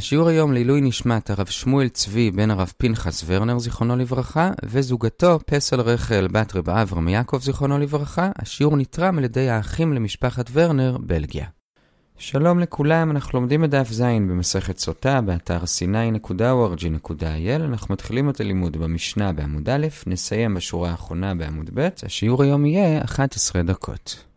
השיעור היום לעילוי נשמת הרב שמואל צבי בן הרב פנחס ורנר זיכרונו לברכה וזוגתו פסל רחל בת רב אברהם יעקב זיכרונו לברכה. השיעור נתרם על ידי האחים למשפחת ורנר, בלגיה. שלום לכולם, אנחנו לומדים את דף ז' במסכת סוטה באתר sny.org.il אנחנו מתחילים את הלימוד במשנה בעמוד א', נסיים בשורה האחרונה בעמוד ב', השיעור היום יהיה 11 דקות.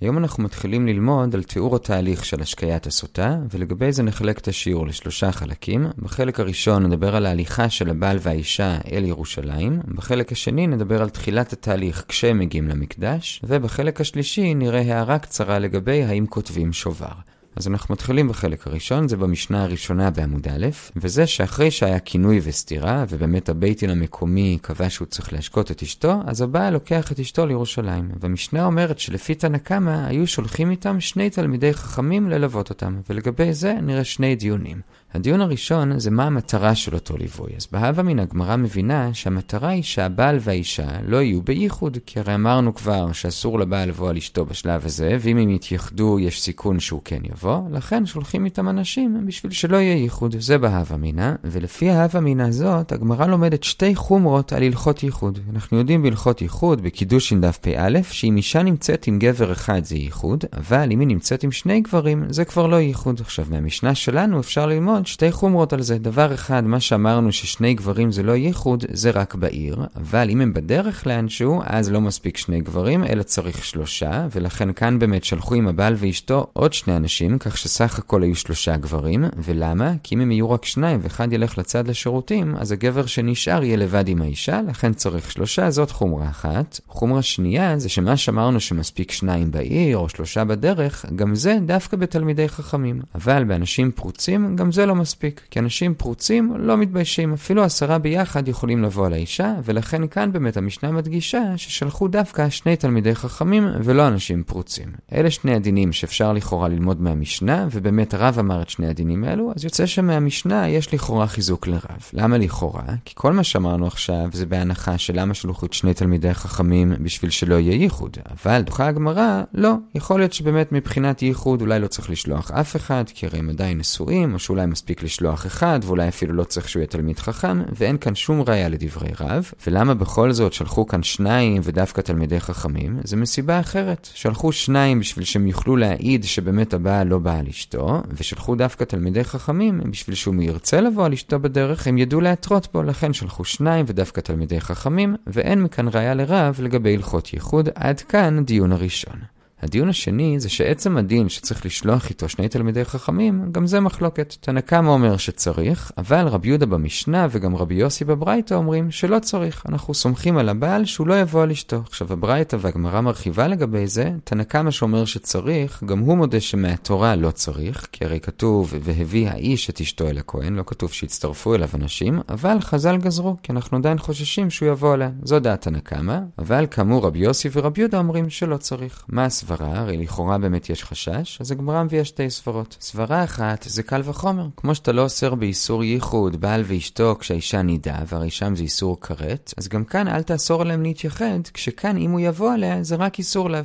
היום אנחנו מתחילים ללמוד על תיאור התהליך של השקיית הסוטה, ולגבי זה נחלק את השיעור לשלושה חלקים. בחלק הראשון נדבר על ההליכה של הבעל והאישה אל ירושלים, בחלק השני נדבר על תחילת התהליך כשהם מגיעים למקדש, ובחלק השלישי נראה הערה קצרה לגבי האם כותבים שובר. אז אנחנו מתחילים בחלק הראשון, זה במשנה הראשונה בעמוד א', וזה שאחרי שהיה כינוי וסתירה, ובאמת הבית דין המקומי קבע שהוא צריך להשקות את אשתו, אז הבעל לוקח את אשתו לירושלים. והמשנה אומרת שלפי תנא קמא היו שולחים איתם שני תלמידי חכמים ללוות אותם, ולגבי זה נראה שני דיונים. הדיון הראשון זה מה המטרה של אותו ליווי. אז בהווה מן הגמרא מבינה שהמטרה היא שהבעל והאישה לא יהיו בייחוד, כי הרי אמרנו כבר שאסור לבעל לבוא על אשתו בשלב הזה, ואם הם יתייחדו יש סיכון שהוא כן יבוא, לכן שולחים איתם אנשים בשביל שלא יהיה ייחוד. זה בהווה מינה, ולפי ההווה מינה הזאת, הגמרא לומדת שתי חומרות על הלכות ייחוד. אנחנו יודעים בהלכות ייחוד, בקידושין דף פא, שאם אישה נמצאת עם גבר אחד זה ייחוד, אבל אם היא נמצאת עם שני גברים זה כבר לא ייחוד. עכשיו, מהמשנה שלנו אפשר ללמוד ללמוד שתי חומרות על זה. דבר אחד, מה שאמרנו ששני גברים זה לא ייחוד, זה רק בעיר, אבל אם הם בדרך לאנשהו, אז לא מספיק שני גברים, אלא צריך שלושה, ולכן כאן באמת שלחו עם הבעל ואשתו עוד שני אנשים, כך שסך הכל היו שלושה גברים, ולמה? כי אם הם יהיו רק שניים ואחד ילך לצד לשירותים, אז הגבר שנשאר יהיה לבד עם האישה, לכן צריך שלושה, זאת חומרה אחת. חומרה שנייה זה שמה שאמרנו שמספיק שניים בעיר, או שלושה בדרך, גם זה דווקא בתלמידי חכמים. אבל באנשים פרוצים, גם זה לא מספיק, כי אנשים פרוצים לא מתביישים, אפילו עשרה ביחד יכולים לבוא על האישה, ולכן כאן באמת המשנה מדגישה ששלחו דווקא שני תלמידי חכמים ולא אנשים פרוצים. אלה שני הדינים שאפשר לכאורה ללמוד מהמשנה, ובאמת הרב אמר את שני הדינים האלו, אז יוצא שמהמשנה יש לכאורה חיזוק לרב. למה לכאורה? כי כל מה שאמרנו עכשיו זה בהנחה של למה שלחו את שני תלמידי חכמים בשביל שלא יהיה ייחוד. אבל דוחה הגמרא, לא. יכול להיות שבאמת מבחינת ייחוד אולי לא צריך לשלוח אף אחד, כי הרי הם עדיין נשואים, או שאולי מספיק לשלוח אחד, ואולי אפילו לא צריך שהוא יהיה תלמיד חכם, ואין כאן שום ראיה לדברי רב. ולמה בכל זאת שלחו כאן שניים ודווקא תלמידי חכמים? זה מסיבה אחרת. שלחו שניים בשביל שהם יוכלו להעיד שבאמת הבעל לא בא על אשתו, ושלחו דווקא תלמידי חכמים בשביל שהוא ירצה לבוא על אשתו בדרך, הם ידעו להתרות בו, לכן שלחו שניים ודווקא תלמידי חכמים, ואין מכאן ראיה לרב לגבי הלכות ייחוד. עד כאן דיון הראשון. הדיון השני זה שעצם הדין שצריך לשלוח איתו שני תלמידי חכמים, גם זה מחלוקת. תנא קמא אומר שצריך, אבל רבי יהודה במשנה וגם רבי יוסי בברייתא אומרים שלא צריך. אנחנו סומכים על הבעל שהוא לא יבוא על אשתו. עכשיו הברייתא והגמרא מרחיבה לגבי זה, תנא קמא שאומר שצריך, גם הוא מודה שמהתורה לא צריך, כי הרי כתוב והביא האיש את אשתו אל הכהן, לא כתוב שהצטרפו אליו אנשים, אבל חז"ל גזרו, כי אנחנו עדיין חוששים שהוא יבוא עליה. זו דעת תנא קמא, אבל כאמור רבי יוסי ורבי יהודה אומרים שלא צריך. מה סברה, הרי לכאורה באמת יש חשש, אז הגמרא מביאה שתי סברות. סברה אחת זה קל וחומר. כמו שאתה לא אוסר באיסור ייחוד, בעל ואשתו כשהאישה נידה, והרי שם זה איסור כרת, אז גם כאן אל תאסור עליהם להתייחד, כשכאן אם הוא יבוא עליה זה רק איסור לאו.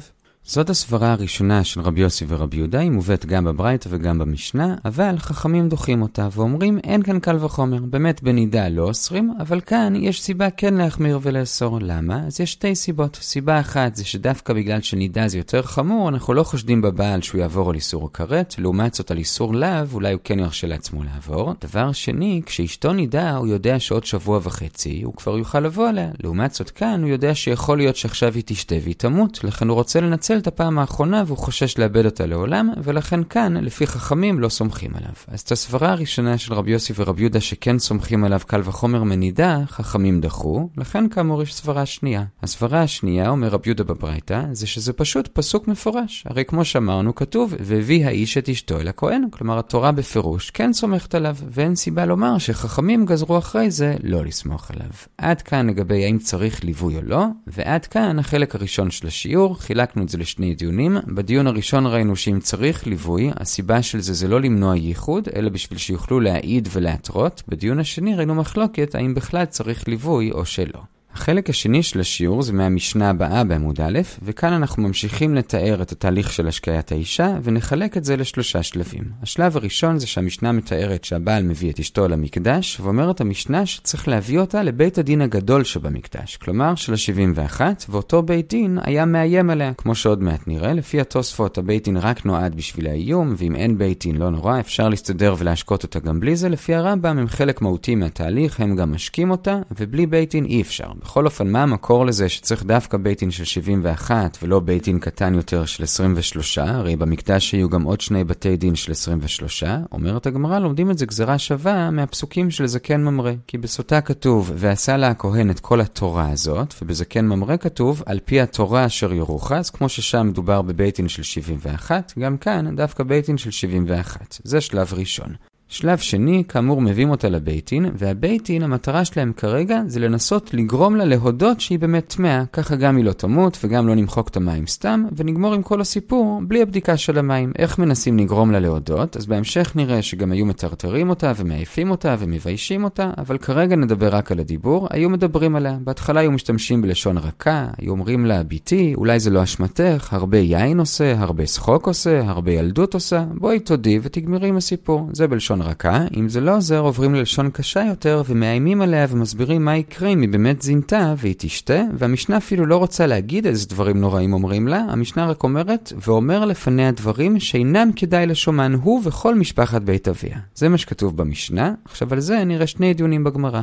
זאת הסברה הראשונה של רבי יוסי ורבי יהודה, היא מובאת גם בברייתא וגם במשנה, אבל חכמים דוחים אותה ואומרים אין כאן קל וחומר. באמת בנידה לא אוסרים, אבל כאן יש סיבה כן להחמיר ולאסור. למה? אז יש שתי סיבות. סיבה אחת זה שדווקא בגלל שנידה זה יותר חמור, אנחנו לא חושדים בבעל שהוא יעבור על איסור הכרת, לעומת זאת על איסור לאו, אולי הוא כן ירשה לעצמו לעבור. דבר שני, כשאשתו נידה, הוא יודע שעוד שבוע וחצי הוא כבר יוכל לבוא עליה. לעומת זאת כאן, הוא יודע שיכול להיות שעכשיו היא תשתה והיא תמות, לכן הוא רוצה לנצל לנצל את הפעם האחרונה והוא חושש לאבד אותה לעולם, ולכן כאן, לפי חכמים, לא סומכים עליו. אז את הסברה הראשונה של רבי יוסי ורבי יהודה שכן סומכים עליו קל וחומר מנידה, חכמים דחו, לכן כאמור יש סברה שנייה. הסברה השנייה, אומר רבי יהודה בברייתא, זה שזה פשוט פסוק מפורש. הרי כמו שאמרנו, כתוב, והביא האיש את אשתו אל הכהן. כלומר, התורה בפירוש כן סומכת עליו, ואין סיבה לומר שחכמים גזרו אחרי זה לא לסמוך עליו. עד כאן לגבי האם צריך ליווי או לא, ועד כאן החלק הראשון של השיעור, חילקנו את זה לשני דיונים. בדיון הראשון ראינו שאם צריך ליווי, הסיבה של זה זה לא למנוע ייחוד, אלא בשביל שיוכלו להעיד ולהתרות. בדיון השני ראינו מחלוקת האם בכלל צריך ליווי או שלא. החלק השני של השיעור זה מהמשנה הבאה בעמוד א', וכאן אנחנו ממשיכים לתאר את התהליך של השקיית האישה, ונחלק את זה לשלושה שלבים. השלב הראשון זה שהמשנה מתארת שהבעל מביא את אשתו למקדש, ואומרת המשנה שצריך להביא אותה לבית הדין הגדול שבמקדש, כלומר של ה-71, ואותו בית דין היה מאיים עליה, כמו שעוד מעט נראה. לפי התוספות, הבית דין רק נועד בשביל האיום, ואם אין בית דין לא נורא, אפשר להסתדר ולהשקות אותה גם בלי זה. לפי הרמב"ם הם חלק מהותי מהתהליך, הם גם משקים אותה, ובלי בית דין אי אפשר. בכל אופן, מה המקור לזה שצריך דווקא בית דין של 71 ולא בית דין קטן יותר של 23? הרי במקדש היו גם עוד שני בתי דין של 23. אומרת הגמרא, לומדים את זה גזרה שווה מהפסוקים של זקן ממרא. כי בסוטה כתוב, ועשה לה הכהן את כל התורה הזאת, ובזקן ממרא כתוב, על פי התורה אשר ירוחה, אז כמו ששם מדובר בבית דין של 71, גם כאן דווקא בית דין של 71. זה שלב ראשון. שלב שני, כאמור מביאים אותה לביתין, והביתין, המטרה שלהם כרגע זה לנסות לגרום לה להודות שהיא באמת טמאה, ככה גם היא לא תמות וגם לא נמחוק את המים סתם, ונגמור עם כל הסיפור בלי הבדיקה של המים. איך מנסים לגרום לה להודות? אז בהמשך נראה שגם היו מטרטרים אותה ומעיפים אותה ומביישים אותה, אבל כרגע נדבר רק על הדיבור, היו מדברים עליה. בהתחלה היו משתמשים בלשון רכה, היו אומרים לה, ביתי, אולי זה לא אשמתך, הרבה יין עושה, הרבה שחוק עושה, הרבה ילדות עושה, בואי תודי ותגמרי עם הסיפור. זה בלשון רכה, אם זה לא עוזר עוברים ללשון קשה יותר ומאיימים עליה ומסבירים מה יקרה אם היא באמת זינתה והיא תשתה, והמשנה אפילו לא רוצה להגיד איזה דברים נוראים אומרים לה, המשנה רק אומרת, ואומר לפניה דברים שאינם כדאי לשומן הוא וכל משפחת בית אביה. זה מה שכתוב במשנה, עכשיו על זה נראה שני דיונים בגמרא.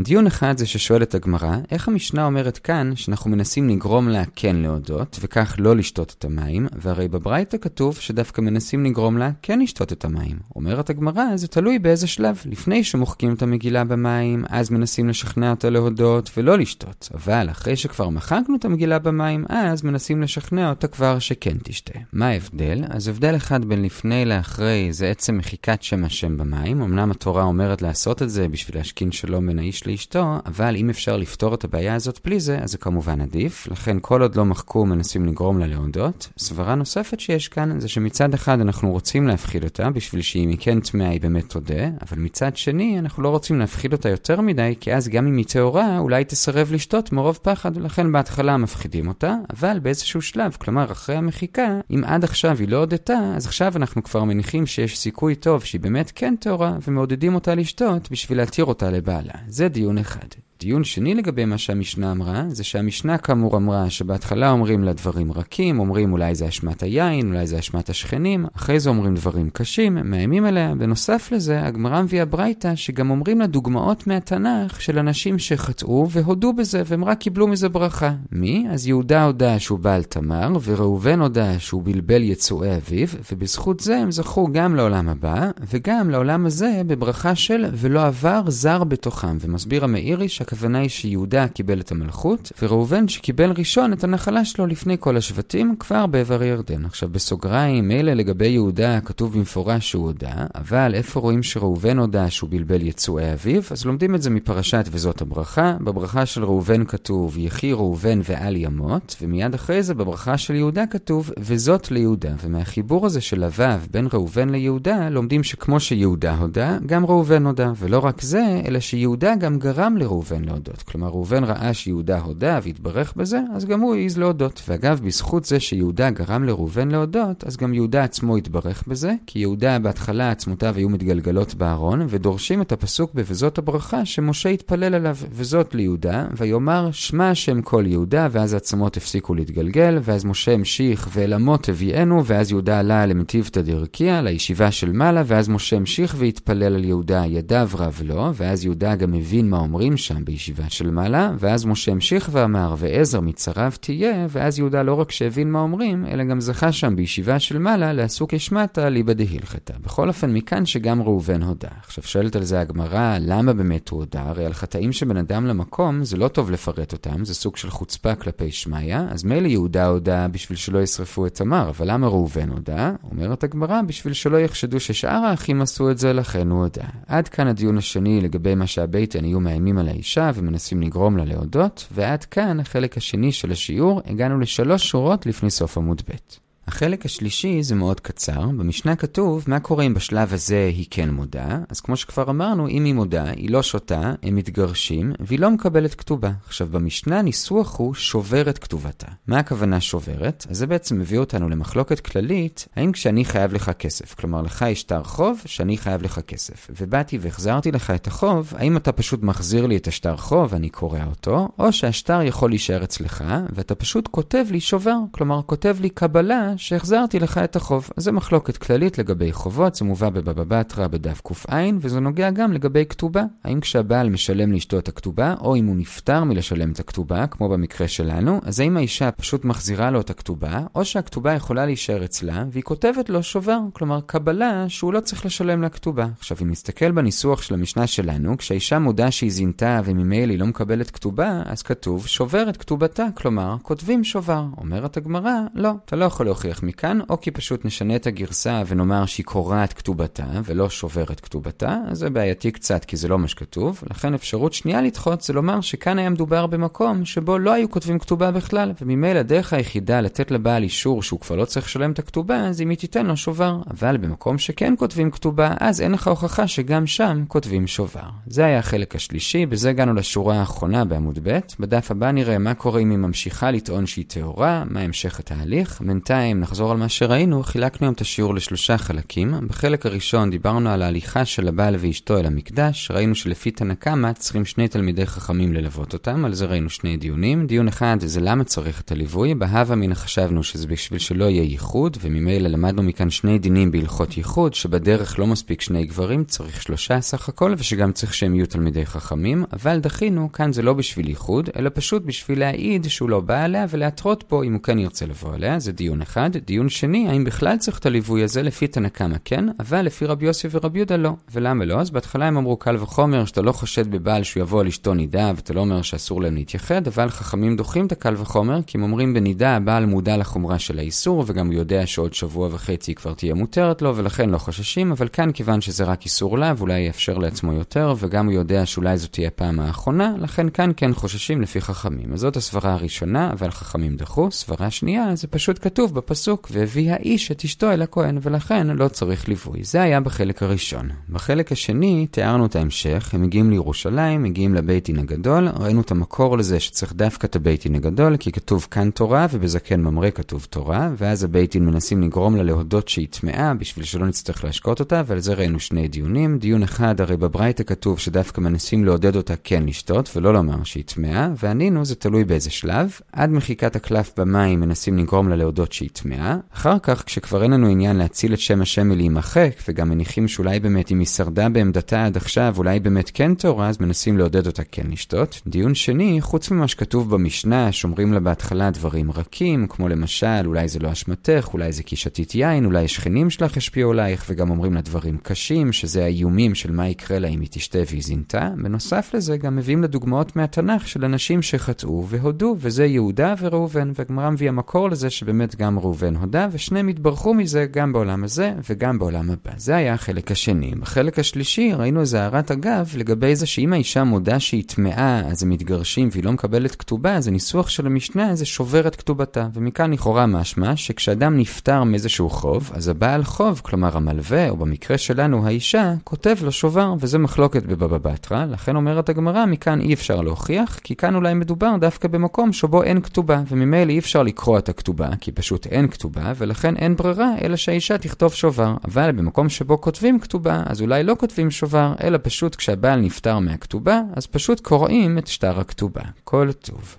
דיון אחד זה ששואלת הגמרא, איך המשנה אומרת כאן שאנחנו מנסים לגרום לה כן להודות, וכך לא לשתות את המים, והרי בברייתא כתוב שדווקא מנסים לגרום לה כן לשתות את המים. אומרת הגמרא, זה תלוי באיזה שלב. לפני שמוחקים את המגילה במים, אז מנסים לשכנע אותה להודות ולא לשתות. אבל אחרי שכבר מחקנו את המגילה במים, אז מנסים לשכנע אותה כבר שכן תשתה. מה ההבדל? אז הבדל אחד בין לפני לאחרי זה עצם מחיקת שם השם במים. אמנם התורה אומרת לעשות את זה בשביל להשכין שלום בין האיש לאשתו, אבל אם אפשר לפתור את הבעיה הזאת בלי זה, אז זה כמובן עדיף. לכן כל עוד לא מחקו, מנסים לגרום לה להודות. סברה נוספת שיש כאן, זה שמצד אחד אנחנו רוצים להפחיד אותה, בשביל שאם היא כן טמאה היא באמת תודה, אבל מצד שני, אנחנו לא רוצים להפחיד אותה יותר מדי, כי אז גם אם היא טהורה, אולי תסרב לשתות מרוב פחד, ולכן בהתחלה מפחידים אותה, אבל באיזשהו שלב, כלומר אחרי המחיקה, אם עד עכשיו היא לא הודתה, אז עכשיו אנחנו כבר מניחים שיש סיכוי טוב שהיא באמת כן טהורה, ומעודדים אותה לשתות בשביל להתיר אותה לבעלה. זה דיון אחד. דיון שני לגבי מה שהמשנה אמרה, זה שהמשנה כאמור אמרה שבהתחלה אומרים לה דברים רכים, אומרים אולי זה אשמת היין, אולי זה אשמת השכנים, אחרי זה אומרים דברים קשים, מאיימים עליה. בנוסף לזה, הגמרא מביאה ברייתא שגם אומרים לה דוגמאות מהתנ"ך של אנשים שחטאו והודו בזה, והם רק קיבלו מזה ברכה. מי? אז יהודה הודה שהוא בעל תמר, וראובן הודה שהוא בלבל יצואי אביו, ובזכות זה הם זכו גם לעולם הבא, וגם לעולם הזה בברכה של ולא עבר זר בתוכם. ומסביר המאירי הכוונה היא שיהודה קיבל את המלכות, וראובן שקיבל ראשון את הנחלה שלו לפני כל השבטים, כבר בעבר ירדן. עכשיו בסוגריים, מילא לגבי יהודה כתוב במפורש שהוא הודה, אבל איפה רואים שראובן הודה שהוא בלבל יצואי אביו? אז לומדים את זה מפרשת וזאת הברכה. בברכה של ראובן כתוב יחי ראובן ואל ימות, ומיד אחרי זה בברכה של יהודה כתוב וזאת ליהודה. ומהחיבור הזה של הוו בין ראובן ליהודה, לומדים שכמו שיהודה הודה, גם ראובן הודה. ולא רק זה, אלא שיהודה גם גרם לראובן ראובן להודות. כלומר, ראובן ראה שיהודה הודה והתברך בזה, אז גם הוא העז להודות. ואגב, בזכות זה שיהודה גרם לראובן להודות, אז גם יהודה עצמו התברך בזה, כי יהודה בהתחלה עצמותיו היו מתגלגלות בארון, ודורשים את הפסוק ב"וזאת הברכה" שמשה התפלל עליו, וזאת ליהודה, ויאמר שמע השם כל יהודה, ואז העצמות הפסיקו להתגלגל, ואז משה המשיך ואל אמות הביאנו, ואז יהודה עלה למטיבתא דרכיה, לישיבה של מעלה, ואז משה המשיך והתפלל על יהודה, ידיו רב לו, ואז יהודה גם הבין מה אומרים שם בישיבה של מעלה, ואז משה המשיך ואמר, ועזר מצריו תהיה, ואז יהודה לא רק שהבין מה אומרים, אלא גם זכה שם בישיבה של מעלה לעסוק השמטה ליבא דהילכתא. בכל אופן, מכאן שגם ראובן הודה. עכשיו שואלת על זה הגמרא, למה באמת הוא הודה? הרי על חטאים שבין אדם למקום, זה לא טוב לפרט אותם, זה סוג של חוצפה כלפי שמיא, אז מילא יהודה הודה בשביל שלא ישרפו את תמר, אבל למה ראובן הודה? אומרת הגמרא, בשביל שלא יחשדו ששאר האחים עשו את זה, לכן הוא הודה. עד כאן הדיון השני לגבי מה שהבייטן היו מאיימים על האישה. האישה ומנסים לגרום לה להודות, ועד כאן החלק השני של השיעור, הגענו לשלוש שורות לפני סוף עמוד ב'. החלק השלישי זה מאוד קצר. במשנה כתוב מה קורה אם בשלב הזה היא כן מודה. אז כמו שכבר אמרנו, אם היא מודה, היא לא שותה, הם מתגרשים, והיא לא מקבלת כתובה. עכשיו, במשנה ניסוח הוא שוברת כתובתה. מה הכוונה שוברת? אז זה בעצם מביא אותנו למחלוקת כללית, האם כשאני חייב לך כסף, כלומר לך יש שטר חוב שאני חייב לך כסף, ובאתי והחזרתי לך את החוב, האם אתה פשוט מחזיר לי את השטר חוב ואני קורע אותו, או שהשטר יכול להישאר אצלך, ואתה פשוט כותב לי שובר, כלומר כותב לי קבלה שהחזרתי לך את החוב. אז זה מחלוקת כללית לגבי חובות, זה מובא בבבא בתרא בדף ק"ע, וזה נוגע גם לגבי כתובה. האם כשהבעל משלם לאשתו את הכתובה, או אם הוא נפטר מלשלם את הכתובה, כמו במקרה שלנו, אז האם האישה פשוט מחזירה לו את הכתובה, או שהכתובה יכולה להישאר אצלה, והיא כותבת לו שובר, כלומר קבלה שהוא לא צריך לשלם לה כתובה. עכשיו, אם נסתכל בניסוח של המשנה שלנו, כשהאישה מודה שהיא זינתה וממילא היא לא מקבלת כתובה, אז כתוב שובר את כתובתה, כלומר, כותבים שובר. אומרת הגמרא, לא, אתה לא יכול להוכיח מכאן, או כי פשוט נשנה את הגרסה ונאמר שהיא קורעת כתובתה, ולא שוברת כתובתה, אז זה בעייתי קצת כי זה לא מה שכתוב, לכן אפשרות שנייה לדחות זה לומר שכאן היה מדובר במקום שבו לא היו כותבים כתובה בכלל, וממילא הדרך היחידה לתת לבעל אישור שהוא כבר לא צריך לשלם את הכתובה, אז אם היא תיתן לו שובר. אבל במקום שכן כותבים כתובה, אז אין לך הוכחה שגם שם כותבים שובר. זה היה החלק השלישי, בזה הגענו לשורה האחרונה בעמוד ב'. בדף הבא נראה מה קורה אם היא ממשיכה לטעון שהיא טהורה, מה המשך התהליך. בינתיים נחזור על מה שראינו, חילקנו היום את השיעור לשלושה חלקים. בחלק הראשון דיברנו על ההליכה של הבעל ואשתו אל המקדש, ראינו שלפי תנא קמא צריכים שני תלמידי חכמים ללוות אותם, על זה ראינו שני דיונים. דיון אחד זה למה צריך את הליווי, בהווה מן חשבנו שזה בשביל שלא יהיה ייחוד, וממילא למדנו מכאן שני דינים בהלכות ייחוד, שבדרך לא מספיק שני גברים, צריך שלושה סך הכל, ושגם צריך שהם יהיו תלמידי חכמים, אבל דחינו, כאן זה לא בשביל ייחוד, אלא פשוט בשביל להעיד שהוא לא בא עליה ולהתרות פה אם הוא כן ירצה לבוא עליה, זה דיון אחד. דיון שני, האם בכלל צריך את הליווי הזה לפי תנא קמא כן, אבל לפי רבי יוסי ורבי יהודה לא. ולמה לא? אז בהתחלה הם אמרו קל וחומר שאתה לא חושד בבעל שהוא יבוא על אשתו נידה, ואתה לא אומר שאסור להם להתייחד, אבל חכמים דוחים את הקל וחומר, כי הם אומרים בנידה הבעל מודע לחומרה של האיסור, וגם הוא יודע שעוד שבוע וחצי כבר תהיה מותרת לו, ולכן לא חוששים, אבל כאן כיוון שזה רק איסור לה, ואולי יאפשר לעצמו יותר, וגם הוא יודע שאולי זאת תהיה פעם האחרונה, לכן כאן כן חוששים לפי חכמים. אז זאת הסברה הראשונה, אבל חכמים דחו. סברה שנייה, זה פשוט כתוב בפסוק, והביא האיש את אשתו אל הכהן, ולכן לא צריך ליווי. זה היה בחלק הראשון. בחלק השני, תיארנו את ההמשך, הם מגיעים לירושלים, מגיעים לבית דין הגדול, ראינו את המקור לזה שצריך דווקא את הבית דין הגדול, כי כתוב כאן תורה, ובזקן ממרא כתוב תורה, ואז הבית דין מנסים לגרום לה להודות שהיא טמאה, בשביל שלא נצטרך להשקות אותה, ועל זה ראינו שני דיונים. דיון אחד, הרי בברייתא כתוב שדווקא מנסים לעודד אותה כן לשתות, ולא לומר שהיא טמאה, וענינו, זה תלוי באיזה שלב. עד מחיקת הקלף במים מנסים לגרום לה להודות שהיא טמאה. אחר כך, כשכבר אין לנו עניין להציל את שם השם מלהימחק, וגם מניחים שאולי באמת אם היא שרדה בעמדתה עד עכשיו, אולי באמת כן טהורה, אז מנסים לעודד אותה כן לשתות. דיון שני, חוץ ממה שכתוב במשנה, שאומרים לה בהתחלה דברים רכים, כמו למשל, אולי זה לא אשמתך, אולי זה כי שתית יין, אולי שכנים שלך השפיעו עלייך, וגם אומרים לה דברים קשים, שזה האיומים של מה יקרה לה אם היא תשתה והיא זינתה. בנוסף לזה, גם מביאים לדוגמאות מהתנ"ך של אנשים שחטאו והודו, וזה יהודה וראובן, והגמרא מביאה מקור לזה שבאמת גם הודה, ושניהם התברכו מזה גם בעולם הזה וגם בעולם הבא. זה היה החלק השני. בחלק השלישי ראינו איזה הערת אגב לגבי זה שאם האישה מודה שהיא טמאה, אז הם מתגרשים והיא לא מקבלת כתובה, אז הניסוח של המשנה זה שובר את כתובתה. ומכאן לכאורה משמע שכשאדם נפטר מאיזשהו חוב, אז הבעל חוב, כלומר המלווה, או במקרה שלנו האישה, כותב לו שובר, וזה מחלוקת בבבא בתרא, לכן אומרת הגמרא, מכאן אי אפשר להוכיח, כי כאן אולי מדובר דווקא במקום שבו אין כתובה, וממילא אי אפשר לקרוא את הכתובה, כי פשוט אין כתובה, ולכן אין ברירה, אלא שהאישה תכתוב שובר. אבל במקום שבו כותבים כתובה, אז אולי לא כותבים שובר, אלא פשוט כשהבעל נפטר מהכתובה, אז פשוט קוראים את שטר הכתובה. כל טוב.